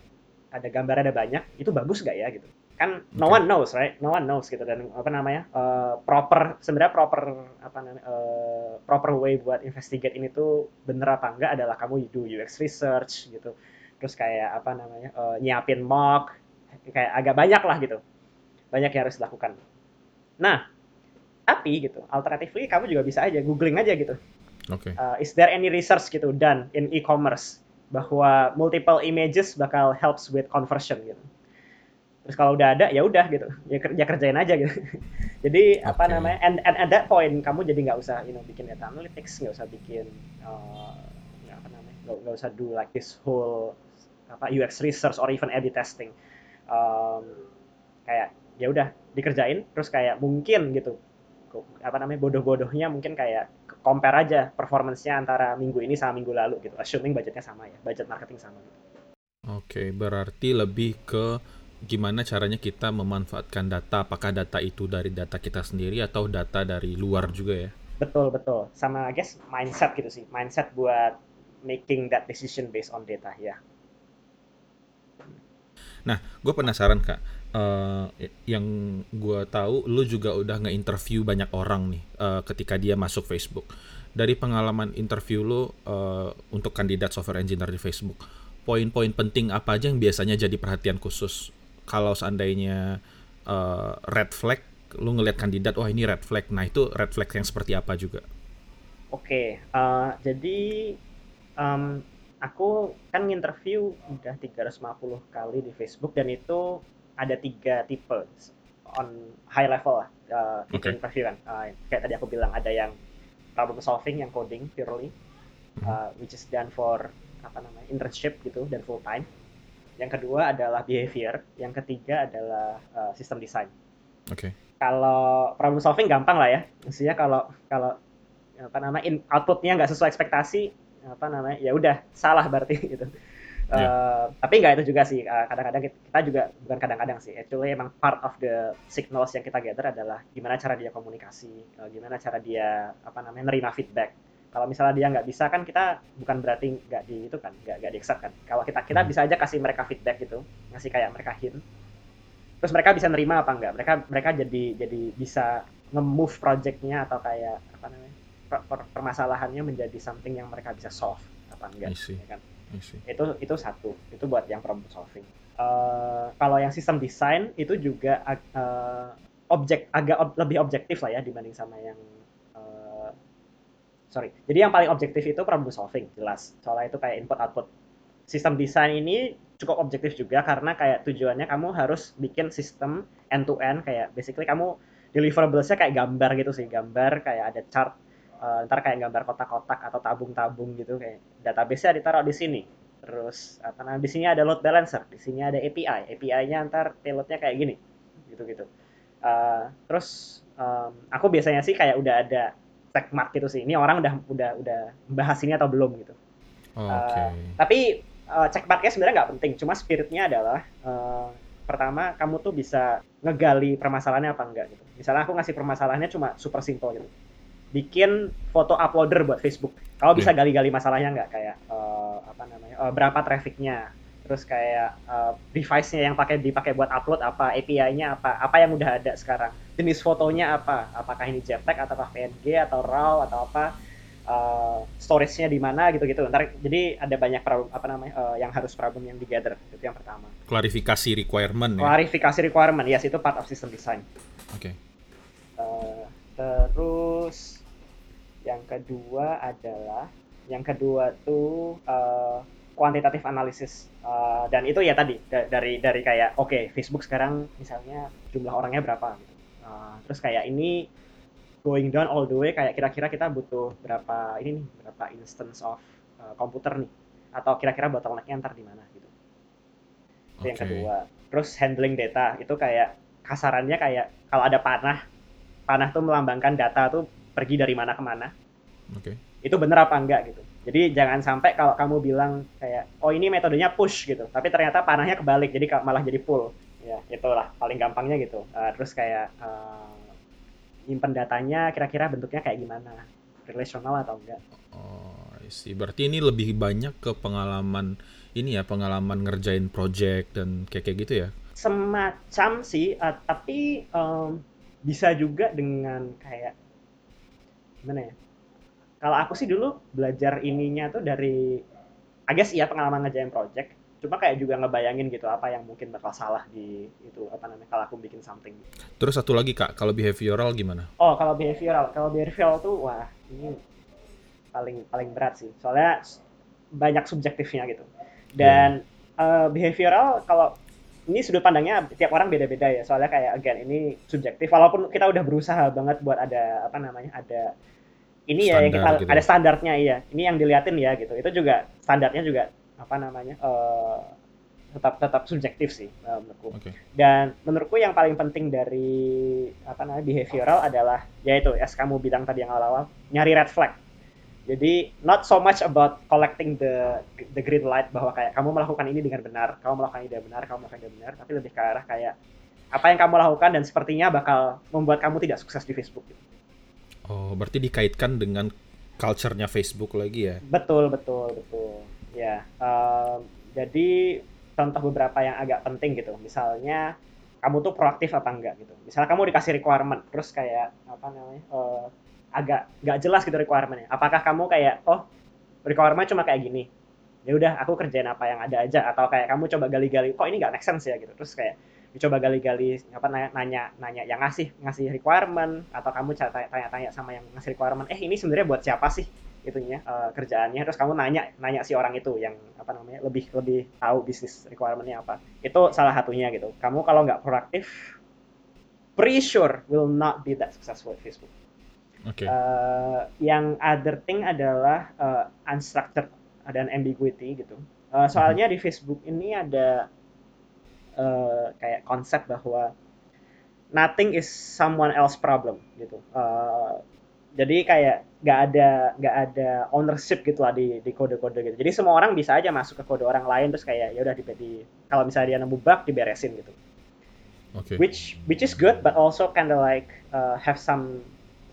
ada gambar ada banyak itu bagus gak ya gitu kan no one knows right? No one knows gitu. Dan apa namanya uh, proper sebenarnya proper apa namanya uh, proper way buat investigate ini tuh bener apa enggak adalah kamu do UX research gitu. Terus kayak apa namanya uh, nyiapin mock kayak agak banyak lah gitu. Banyak yang harus dilakukan. Nah tapi gitu alternatively kamu juga bisa aja googling aja gitu. Oke. Uh, is there any research gitu done in e-commerce bahwa multiple images bakal helps with conversion gitu terus kalau udah ada ya udah gitu. Ya, ya kerjain aja gitu. Jadi apa Oke. namanya and, and at that point kamu jadi nggak usah you know bikin data analytics nggak usah bikin uh, apa namanya nggak usah do like this whole apa UX research or even A/B testing. Um, kayak ya udah dikerjain terus kayak mungkin gitu apa namanya bodoh-bodohnya mungkin kayak compare aja performance-nya antara minggu ini sama minggu lalu gitu. Assuming budgetnya sama ya budget marketing sama gitu. Oke, berarti lebih ke gimana caranya kita memanfaatkan data, apakah data itu dari data kita sendiri atau data dari luar juga ya? betul betul. Sama I guess mindset gitu sih. Mindset buat making that decision based on data ya. Nah, gue penasaran kak, Eh, yang gue tahu, lu juga udah nge-interview banyak orang nih eh, ketika dia masuk Facebook. Dari pengalaman interview lu eh, untuk kandidat software engineer di Facebook, poin-poin penting apa aja yang biasanya jadi perhatian khusus kalau seandainya eh, red flag, lu ngelihat kandidat, wah ini red flag. Nah itu red flag yang seperti apa juga? Oke, eh, jadi em, aku kan nginterview udah 350 kali di Facebook dan itu ada tiga tipe on high level lah eh, tipe Oke. interview kan. Eh, kayak tadi aku bilang ada yang problem solving yang coding purely, eh, which is done for apa namanya internship gitu dan full time. Yang kedua adalah behavior, yang ketiga adalah eh, system design Oke, kalau problem solving gampang lah ya. Maksudnya kalau kalau apa namanya in, outputnya nggak sesuai ekspektasi apa namanya ya udah salah berarti gitu. Iya. Eh, tapi nggak itu juga sih. Eh, kadang-kadang kita kita juga bukan kadang-kadang sih actually emang part of the signals yang kita gather adalah gimana cara dia komunikasi eh, gimana cara dia apa namanya nerima feedback kalau misalnya dia nggak bisa kan kita bukan berarti nggak di itu kan nggak nggak di accept kan. Kalau kita kita Hmm. bisa aja kasih mereka feedback gitu ngasih kayak mereka hint. Terus mereka bisa nerima apa enggak mereka mereka jadi jadi bisa nge-move projectnya atau kayak apa namanya per- per- permasalahannya menjadi something yang mereka bisa solve apa enggak ya kan? Itu itu satu. Itu buat yang problem solving. Eh, kalau yang sistem desain itu juga eh, objek agak ob- lebih objektif lah ya dibanding sama yang sorry. Jadi yang paling objektif itu problem solving jelas. Soalnya itu kayak input output sistem desain ini cukup objektif juga karena kayak tujuannya kamu harus bikin sistem end to end kayak basically kamu deliverablesnya kayak gambar gitu sih. Gambar kayak ada chart eh, ntar kayak gambar kotak-kotak atau tabung-tabung gitu kayak database-nya ditaruh di sini. Terus apa namanya di sini ada load balancer di sini ada API API-nya ntar payload-nya kayak gini gitu gitu terus em, aku biasanya sih kayak udah ada check mark gitu sih. Ini orang udah udah udah bahas ini atau belum gitu. Oke. tapi uh, check marknya sebenarnya nggak penting. Cuma spiritnya adalah eh, pertama kamu tuh bisa ngegali permasalahannya apa enggak gitu. Misalnya aku ngasih permasalahannya cuma super simple gitu. Bikin foto uploader buat Facebook. Kalau bisa Oke. gali-gali masalahnya nggak? Kayak eh, apa namanya eh, berapa trafficnya, terus kayak eh, device-nya yang pakai dipakai buat upload apa, API-nya apa, apa yang udah ada sekarang, jenis fotonya apa, apakah ini JPEG atau PNG atau RAW atau apa, eh, storage-nya di mana gitu-gitu. Ntar jadi ada banyak problem apa namanya eh, yang harus problem yang di gather itu yang pertama. Klarifikasi requirement ya. Klarifikasi requirement, yes itu part of system design. Oke. Eh, terus yang kedua adalah yang kedua tuh eh, quantitative analysis Eh, dan itu ya tadi da- dari dari kayak oke Facebook sekarang misalnya jumlah orangnya berapa gitu. Eh, terus kayak ini going down all the way kayak kira-kira kita butuh berapa ini nih berapa instance of eh, komputer nih? Atau kira-kira bottlenecknya ntar di mana gitu. Itu yang Oke. kedua. Terus handling data itu kayak kasarannya kayak kalau ada panah panah tuh melambangkan data tuh pergi dari mana ke mana. Oke. itu bener apa enggak gitu. Jadi jangan sampai kalau kamu bilang kayak oh ini metodenya push gitu. Tapi ternyata panahnya kebalik jadi malah jadi pull ya itulah paling gampangnya gitu. Eh, terus kayak eh, nyimpen datanya kira-kira bentuknya kayak gimana? Relasional atau enggak? Oh, see. Berarti ini lebih banyak ke pengalaman ini ya, pengalaman ngerjain project dan kayak kayak gitu ya. semacam sih eh, tapi em, bisa juga dengan kayak gimana ya? Kalau aku sih dulu belajar ininya tuh dari I guess iya pengalaman ngerjain project cuma kayak juga ngebayangin gitu apa yang mungkin bakal salah di itu apa namanya kalau aku bikin something. Terus satu lagi Kak, kalau behavioral gimana? oh kalau behavioral. Kalau behavioral tuh wah ini paling paling berat sih. Soalnya banyak subjektifnya gitu. Dan eh, behavioral kalau ini sudut pandangnya tiap orang beda-beda ya. Soalnya kayak again ini subjektif. Walaupun kita udah berusaha banget buat ada apa namanya ada ini ya yang kita gitu ada ya. standarnya iya. Ini yang diliatin ya gitu. Itu juga standarnya juga apa namanya eh, tetap tetap subjektif sih eh, menurutku Oke. dan menurutku yang paling penting dari apa namanya behavioral adalah yaitu as kamu bilang tadi yang awal-awal nyari red flag jadi not so much about collecting the the green light bahwa kayak kamu melakukan ini dengan benar kamu melakukan ini dengan benar kamu melakukan ini dengan benar tapi lebih ke arah kayak apa yang kamu lakukan dan sepertinya bakal membuat kamu tidak sukses di Facebook gitu. Oh, berarti dikaitkan dengan culture-nya Facebook lagi ya. Betul, betul, betul. Ya, em, jadi contoh beberapa yang agak penting gitu. Misalnya kamu tuh proaktif apa enggak gitu. Misalnya kamu dikasih requirement, terus kayak apa namanya, eh, agak nggak jelas gitu requirementnya. Apakah kamu kayak oh requirement cuma kayak gini, ya udah aku kerjain apa yang ada aja atau kayak kamu coba gali-gali kok ini nggak make sense ya gitu terus kayak dicoba gali-gali apa nanya nanya yang ngasih ngasih requirement atau kamu tanya-tanya sama yang ngasih requirement eh ini sebenarnya buat siapa sih itunya eh, kerjaannya terus kamu nanya nanya si orang itu yang apa namanya lebih lebih tahu bisnis requirementnya apa itu salah satunya gitu kamu kalau nggak proaktif pretty sure will not be that successful at Facebook Oke. Eh, yang other thing adalah eh, unstructured dan ambiguity gitu. Eh, soalnya di Facebook ini ada eh, kayak konsep bahwa nothing is someone else problem gitu. Eh, jadi kayak nggak ada nggak ada ownership gitu lah di di kode-kode gitu. Jadi semua orang bisa aja masuk ke kode orang lain terus kayak ya udah di, di- kalau misalnya dia nemu bug diberesin gitu Oke. which which is good but also kind of like uh, have some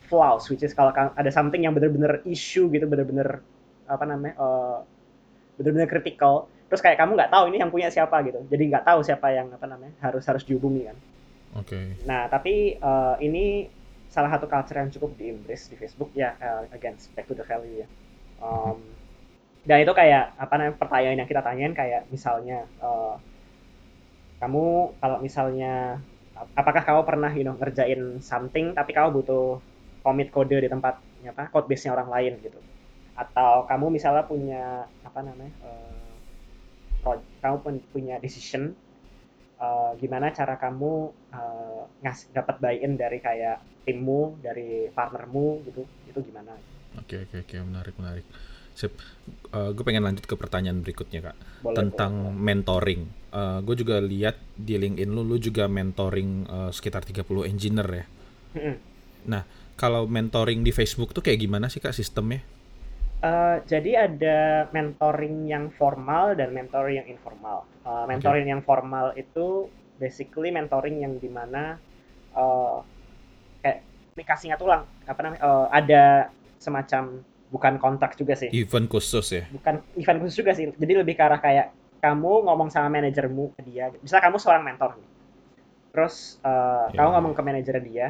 flaws which is kalau ka- ada something yang bener-bener issue gitu bener-bener apa namanya uh, bener-bener critical terus kayak kamu nggak tahu ini yang punya siapa gitu jadi nggak tahu siapa yang apa namanya harus harus dihubungi kan Oke. nah tapi uh, ini salah satu culture yang cukup di embrace di Facebook ya uh, again back to the value ya. Um, dan itu kayak apa namanya pertanyaan yang kita tanyain kayak misalnya uh, kamu kalau misalnya apakah kamu pernah you know, ngerjain something tapi kamu butuh commit kode di tempat apa code base nya orang lain gitu. Atau kamu misalnya punya apa namanya uh, kamu pun punya decision uh, gimana cara kamu uh, ngas dapat buy-in dari kayak timmu dari partnermu gitu itu gimana Oke, oke, oke, menarik, menarik. Sip. gue pengen lanjut ke pertanyaan berikutnya, Kak. boleh Tentang boleh. mentoring. gue juga lihat di LinkedIn lu, lu juga mentoring eh, sekitar 30 engineer ya. Mm-mm. Kalau mentoring di Facebook tuh kayak gimana sih, Kak, sistemnya? Eh, jadi ada mentoring yang formal dan mentoring yang informal. Eh, mentoring yang formal itu basically mentoring yang di mana eh, kayak nih dikasih tulang. Apa namanya? Uh, ada semacam bukan kontrak juga sih. Event khusus ya? Bukan event khusus juga sih. Jadi lebih ke arah kayak kamu ngomong sama manajermu dia. Misalnya kamu seorang mentor terus uh, yeah. kamu ngomong ke manajer dia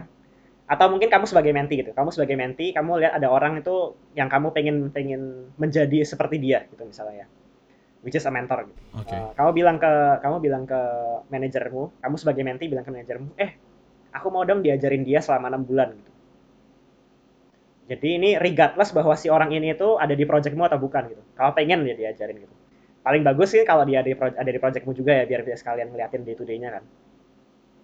atau mungkin kamu sebagai menti gitu. Kamu sebagai menti kamu lihat ada orang itu yang kamu pengen pengen menjadi seperti dia gitu misalnya. Ya which is a mentor gitu. Okay. uh, kamu bilang ke kamu bilang ke manajermu kamu sebagai menti bilang ke manajermu eh aku mau dong diajarin dia selama enam bulan. Gitu. Jadi ini regardless bahwa si orang ini itu ada di projectmu atau bukan gitu. Kamu pengen dia diajarin gitu. Paling bagus sih kalau dia ada di, ada di projectmu juga ya biar dia sekalian ngeliatin day to day-nya kan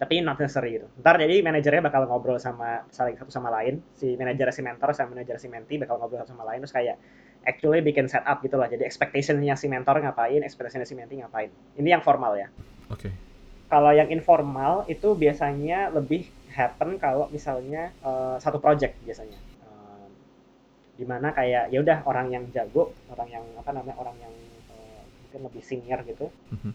tapi not necessary gitu. Ntar jadi manajernya bakal ngobrol sama saling satu sama lain, si manajer si mentor sama manajer si menti bakal ngobrol satu sama lain terus kayak actually bikin setup gitu lah. Jadi expectationnya si mentor ngapain, expectationnya si menti ngapain. Ini yang formal ya. Oke. Okay. Kalau yang informal itu biasanya lebih happen kalau misalnya uh, satu project biasanya. Uh, di mana kayak ya udah orang yang jago, orang yang apa namanya orang yang uh, mungkin lebih senior gitu. Mm -hmm.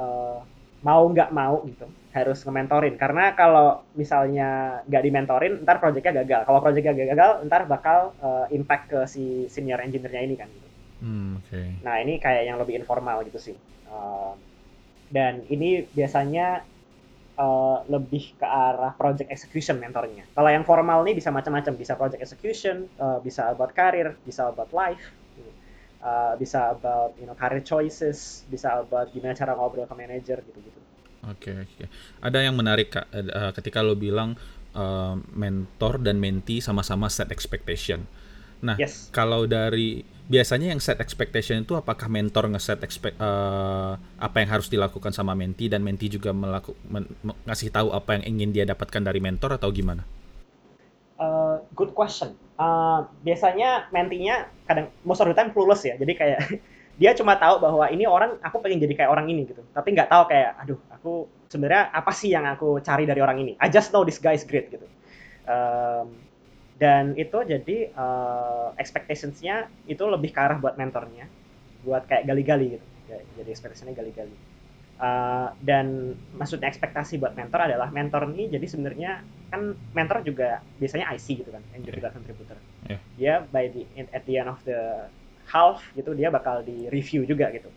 uh, mau nggak mau gitu harus nge-mentorin. Karena kalau misalnya nggak dimentorin ntar proyeknya gagal. Kalau proyeknya gagal ntar bakal uh, impact ke si senior engineer-nya ini kan gitu. Hmm, okay. nah ini kayak yang lebih informal gitu sih. Uh, dan ini biasanya uh, lebih ke arah project execution mentornya. Kalau yang formal nih bisa macam-macam. Bisa project execution uh, bisa about karir bisa about life uh, bisa about you know career choices, bisa about gimana cara ngobrol ke manager gitu-gitu. Oke, okay, oke. Okay. Ada yang menarik kak, uh, ketika lo bilang uh, mentor dan menti sama-sama set expectation. Nah, yes. kalau dari biasanya yang set expectation itu apakah mentor nge-set expect uh, apa yang harus dilakukan sama menti dan menti juga melaku, men, ngasih tahu apa yang ingin dia dapatkan dari mentor atau gimana? Uh, good question. Uh, biasanya mentinya kadang most of the time clueless ya. Jadi kayak dia cuma tahu bahwa ini orang aku pengen jadi kayak orang ini gitu. Tapi nggak tahu kayak aduh aku sebenarnya apa sih yang aku cari dari orang ini? I just know this guy is great gitu. Um, dan itu jadi uh, expectationsnya itu lebih ke arah buat mentornya. Buat kayak gali-gali gitu. Jadi expectationnya gali-gali. Uh, dan maksudnya ekspektasi buat mentor adalah mentor ini jadi sebenarnya kan mentor juga biasanya IC gitu kan yang juga contributor. Yeah. Dia by the at the end of the half gitu dia bakal di review juga gitu.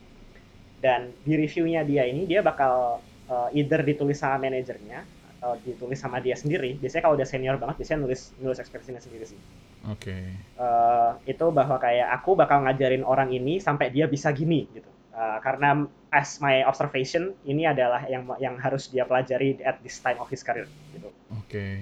Dan di reviewnya dia ini dia bakal uh, either ditulis sama manajernya atau ditulis sama dia sendiri. Biasanya kalau udah senior banget biasanya nulis nulis ekspresinya sendiri sih. Oke. Okay. Uh, itu bahwa kayak aku bakal ngajarin orang ini sampai dia bisa gini gitu Uh, karena as my observation ini adalah yang yang harus dia pelajari at this time of his career gitu. Oke. Okay.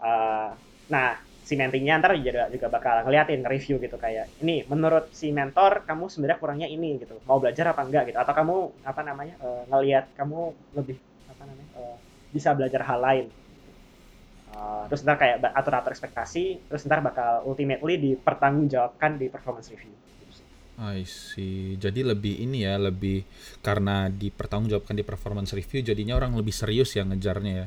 Uh, nah si mentingnya ntar juga juga bakal ngeliatin review gitu kayak ini menurut si mentor kamu sebenarnya kurangnya ini gitu mau belajar apa enggak gitu atau kamu apa namanya uh, ngelihat kamu lebih apa namanya uh, bisa belajar hal lain uh, terus ntar kayak atur-atur ekspektasi terus ntar bakal ultimately dipertanggungjawabkan di performance review I see. Jadi lebih ini ya, lebih karena dipertanggungjawabkan di performance review, jadinya orang lebih serius ya ngejarnya ya.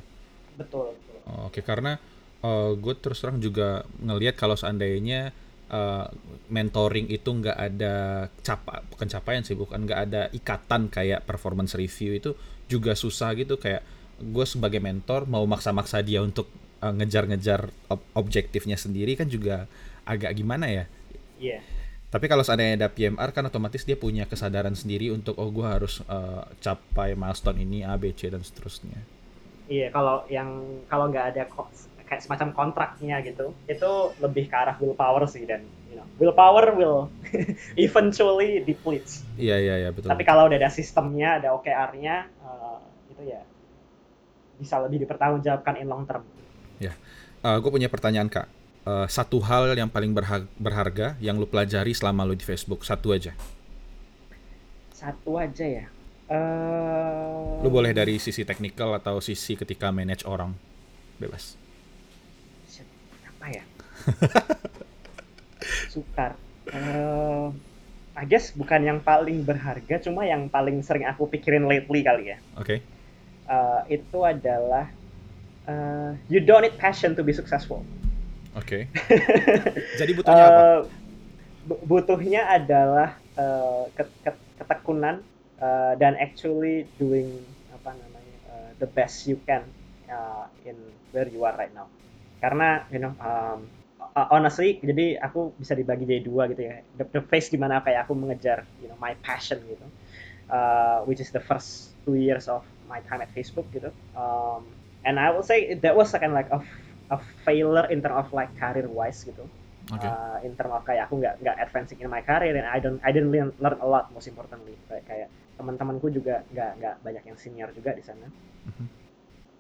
Betul. betul. Oh, Oke, karena uh, gue terus terang juga ngelihat kalau seandainya uh, mentoring itu nggak ada capa, bukan capaian sih, bukan nggak ada ikatan kayak performance review itu juga susah gitu kayak gue sebagai mentor mau maksa-maksa dia untuk uh, ngejar-ngejar ob objektifnya sendiri kan juga agak gimana ya? Iya. Yeah tapi kalau seandainya ada PMR kan otomatis dia punya kesadaran sendiri untuk oh gue harus uh, capai milestone ini A, B, C dan seterusnya. Iya, kalau yang kalau nggak ada kayak semacam kontraknya gitu, itu lebih ke arah willpower sih dan you know, willpower will eventually deplete. Iya iya iya betul. Tapi kalau udah ada sistemnya, ada OKR-nya, uh, itu ya bisa lebih dipertanggungjawabkan in long term. Ya, uh, gue punya pertanyaan kak uh, satu hal yang paling berharga yang lu pelajari selama lu di Facebook? Satu aja. Satu aja ya? Uh... lu boleh dari sisi teknikal atau sisi ketika manage orang. Bebas. Apa ya? Sukar. Uh, I guess bukan yang paling berharga cuma yang paling sering aku pikirin lately kali ya. Oke. Okay. uh, itu adalah uh, you don't need passion to be successful Oke. Okay. Jadi butuhnya apa? Uh, butuhnya adalah uh, ketekunan uh, dan actually doing apa namanya uh, the best you can uh, in where you are right now. karena you know um, honestly jadi aku bisa dibagi jadi dua gitu ya the, the phase di mana kayak aku mengejar you know my passion gitu uh, which is the first two years of my time at Facebook gitu um, and I will say that was kind of like a, a failure in terms of like career wise gitu. Okay. uh, in terms of kayak aku nggak nggak advancing in my career and I don't I didn't learn, learn a lot most importantly. Kayak, kayak teman-temanku juga nggak nggak banyak yang senior juga di sana. Mm-hmm.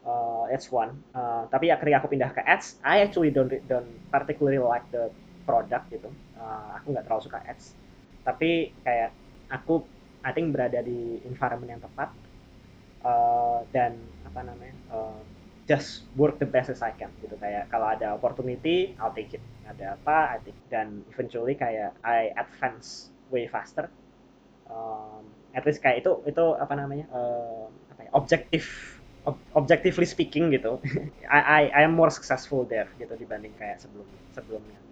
uh, that's one. Uh, tapi ya ketika aku pindah ke ads. I actually don't don't particularly like the product gitu. Uh, aku nggak terlalu suka ads. Tapi kayak aku I think berada di environment yang tepat. Uh, dan apa namanya uh, just work the best as I can gitu. Kayak kalau ada opportunity I'll take it. Ada apa I take dan eventually kayak I advance way faster. Um, at least kayak itu itu apa namanya uh, apa ya, objektif ob, objectively speaking gitu. I, I I am more successful there gitu dibanding kayak sebelum sebelumnya gitu.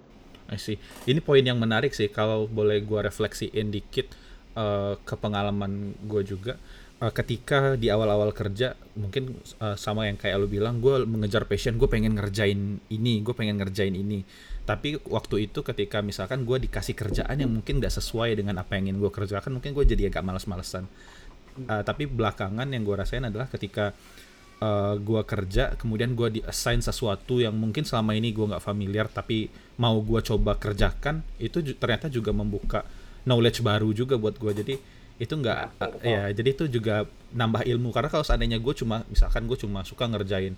I see. Ini poin yang menarik sih kalau boleh gue refleksiin dikit uh, ke pengalaman gue juga. Uh, ketika di awal-awal kerja mungkin uh, sama yang kayak lo bilang gue mengejar passion gue pengen ngerjain ini gue pengen ngerjain ini. Tapi waktu itu ketika misalkan gue dikasih kerjaan yang mungkin gak sesuai dengan apa yang ingin gue kerjakan mungkin gue jadi agak males-malesan. Uh, tapi belakangan yang gue rasain adalah ketika uh, gue kerja kemudian gue di assign sesuatu yang mungkin selama ini gue nggak familiar tapi mau gue coba kerjakan itu ternyata juga membuka knowledge baru juga buat gue jadi itu enggak uh, ya jadi itu juga nambah ilmu. Karena kalau seandainya gue cuma misalkan gue cuma suka ngerjain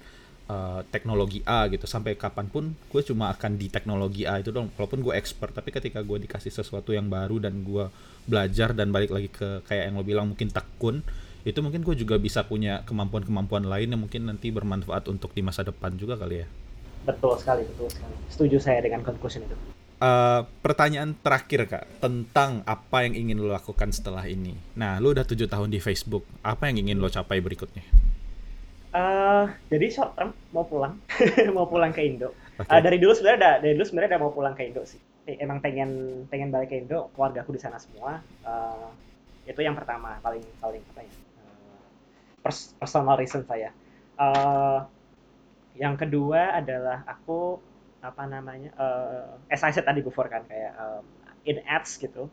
uh, teknologi A gitu sampai kapan pun gue cuma akan di teknologi A itu dong walaupun gue expert. Tapi ketika gue dikasih sesuatu yang baru dan gue belajar dan balik lagi ke kayak yang lo bilang mungkin tekun itu mungkin gue juga bisa punya kemampuan-kemampuan lain yang mungkin nanti bermanfaat untuk di masa depan juga kali ya. Betul sekali betul sekali. Setuju saya dengan conclusion itu Uh, pertanyaan terakhir kak tentang apa yang ingin lo lakukan setelah ini. Nah, lo udah tujuh tahun di Facebook. Apa yang ingin lo capai berikutnya? Uh, jadi short term mau pulang, mau pulang ke Indo. Okay. Uh, dari dulu sebenarnya ada, dari dulu sebenarnya udah mau pulang ke Indo sih. Emang pengen pengen balik ke Indo, keluarga aku di sana semua. Uh, itu yang pertama, paling paling apa ya? Uh, pers personal reason saya. Uh, yang kedua adalah aku apa namanya uh, as I said tadi before kan kayak um, in ads gitu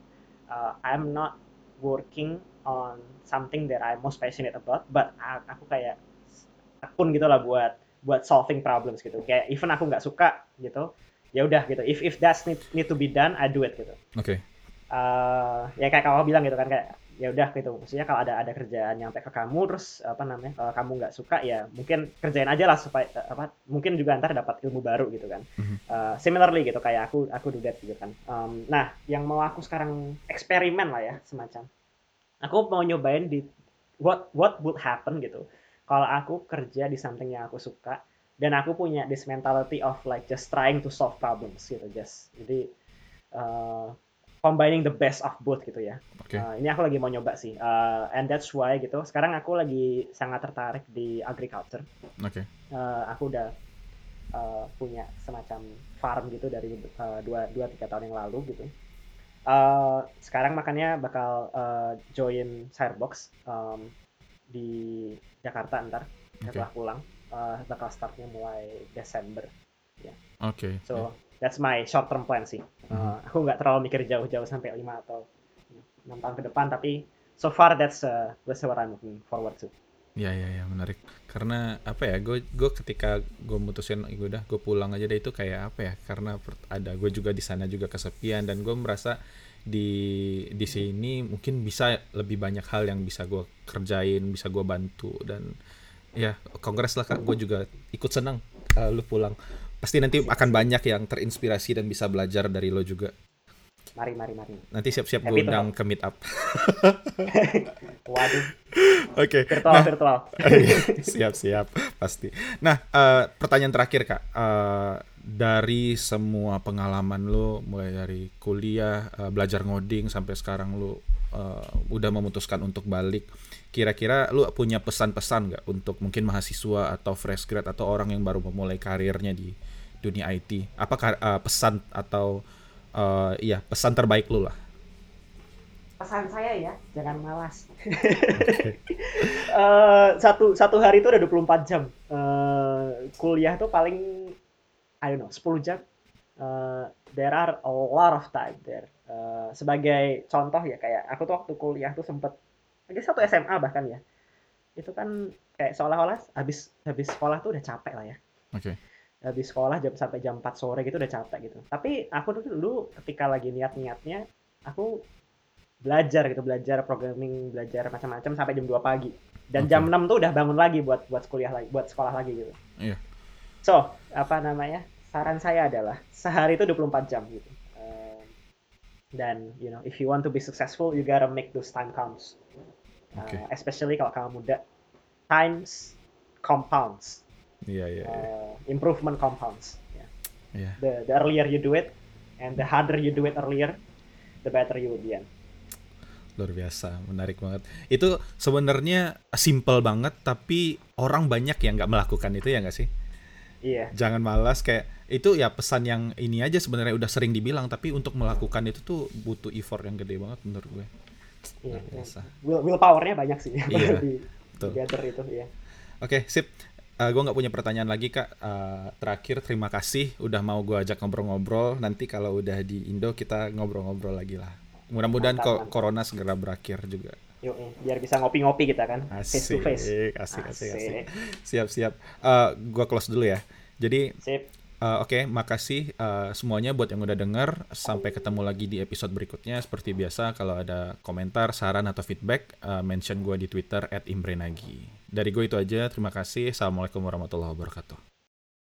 uh, I'm not working on something that I'm most passionate about but aku kayak akun gitu lah buat buat solving problems gitu. Kayak even aku nggak suka gitu ya udah gitu. If if that's need, need to be done I do it gitu. Oke. Okay. uh, ya kayak kamu bilang gitu kan kayak ya udah gitu. Maksudnya kalau ada ada kerjaan nyampe ke kamu terus apa namanya kalau kamu nggak suka ya mungkin kerjain aja lah supaya apa mungkin juga ntar dapat ilmu baru gitu kan. Mm-hmm. uh, similarly gitu kayak aku aku do that gitu kan. Um, nah yang mau aku sekarang eksperimen lah ya semacam. Aku mau nyobain di what what would happen gitu. Kalau aku kerja di something yang aku suka dan aku punya this mentality of like just trying to solve problems gitu just. Jadi uh, combining the best of both gitu ya. Okay. Uh, ini aku lagi mau nyoba sih, uh, and that's why gitu. Sekarang aku lagi sangat tertarik di agriculture. Oke. Okay. Uh, aku udah uh, punya semacam farm gitu dari uh, dua dua tiga tahun yang lalu gitu. Uh, sekarang makanya bakal uh, join Sirebox um, di Jakarta ntar okay. setelah pulang. Uh, bakal startnya mulai Desember. Ya. Yeah. Oke. Okay. So yeah that's my short term plan sih. Uh, aku nggak terlalu mikir jauh-jauh sampai lima atau enam tahun ke depan, tapi so far that's uh, that's what I'm looking forward to. Ya ya ya menarik. Karena apa ya, gue gue ketika gue mutusin gue udah gue pulang aja deh itu kayak apa ya? Karena ada gue juga di sana juga kesepian dan gue merasa di di sini mungkin bisa lebih banyak hal yang bisa gue kerjain, bisa gue bantu dan ya kongres lah kak. Gue juga ikut senang uh, lu pulang pasti nanti akan banyak yang terinspirasi dan bisa belajar dari lo juga. Mari, mari, mari. Nanti siap-siap gue undang ke meet up. Waduh. Oke. Okay. Virtual, nah, virtual. siap, siap, pasti. Nah, uh, pertanyaan terakhir kak, uh, dari semua pengalaman lo, mulai dari kuliah, uh, belajar ngoding sampai sekarang lo uh, udah memutuskan untuk balik kira-kira lu punya pesan-pesan nggak untuk mungkin mahasiswa atau fresh grad atau orang yang baru memulai karirnya di dunia IT apa uh, pesan atau uh, iya pesan terbaik lu lah? Pesan saya ya jangan malas. Okay. uh, satu satu hari itu udah 24 jam. Uh, kuliah tuh paling I don't know 10 jam. Uh, there are a lot of time there. Uh, sebagai contoh ya kayak aku tuh waktu kuliah tuh sempet lagi satu SMA bahkan ya. Itu kan kayak seolah-olah habis habis sekolah tuh udah capek lah ya. Oke. habis sekolah jam sampai jam 4 sore gitu udah capek gitu. Tapi aku dulu, dulu ketika lagi niat-niatnya aku belajar gitu belajar programming belajar macam-macam sampai jam 2 pagi. Dan Oke. jam 6 tuh udah bangun lagi buat buat kuliah lagi buat sekolah lagi gitu. Iya. so apa namanya saran saya adalah sehari itu 24 jam gitu. Dan you know if you want to be successful you gotta make those time counts Uh, Oke. especially kalau kamu muda times compounds Iya, iya, iya. uh, improvement compounds yeah. Iya. the the earlier you do it and the harder you do it earlier the better you will be in. Luar biasa, menarik banget. Itu sebenarnya simple banget, tapi orang banyak yang nggak melakukan itu ya nggak sih? iya Jangan malas kayak itu ya pesan yang ini aja sebenarnya udah sering dibilang, tapi untuk melakukan itu tuh butuh effort yang gede banget menurut gue. Iya Luar biasa. will willpowernya banyak sih Iya, di betul. together itu ya Oke, sip. Eh, gue nggak punya pertanyaan lagi kak. Eh, terakhir terima kasih udah mau gue ajak ngobrol-ngobrol. Nanti kalau udah di Indo kita ngobrol-ngobrol lagi lah. Mudah-mudahan mantap. corona segera berakhir juga. yuk biar bisa ngopi-ngopi kita kan face to Asik, face asik, asik, asik. Asik. Siap, siap. Eh, gua close dulu ya. Jadi, sip eh, oke, makasih eh, semuanya buat yang udah denger. Sampai ketemu lagi di episode berikutnya. Seperti biasa, kalau ada komentar, saran atau feedback, eh, mention gue di Twitter @imbrenagi. Dari gue itu aja. Terima kasih. Assalamualaikum warahmatullahi wabarakatuh.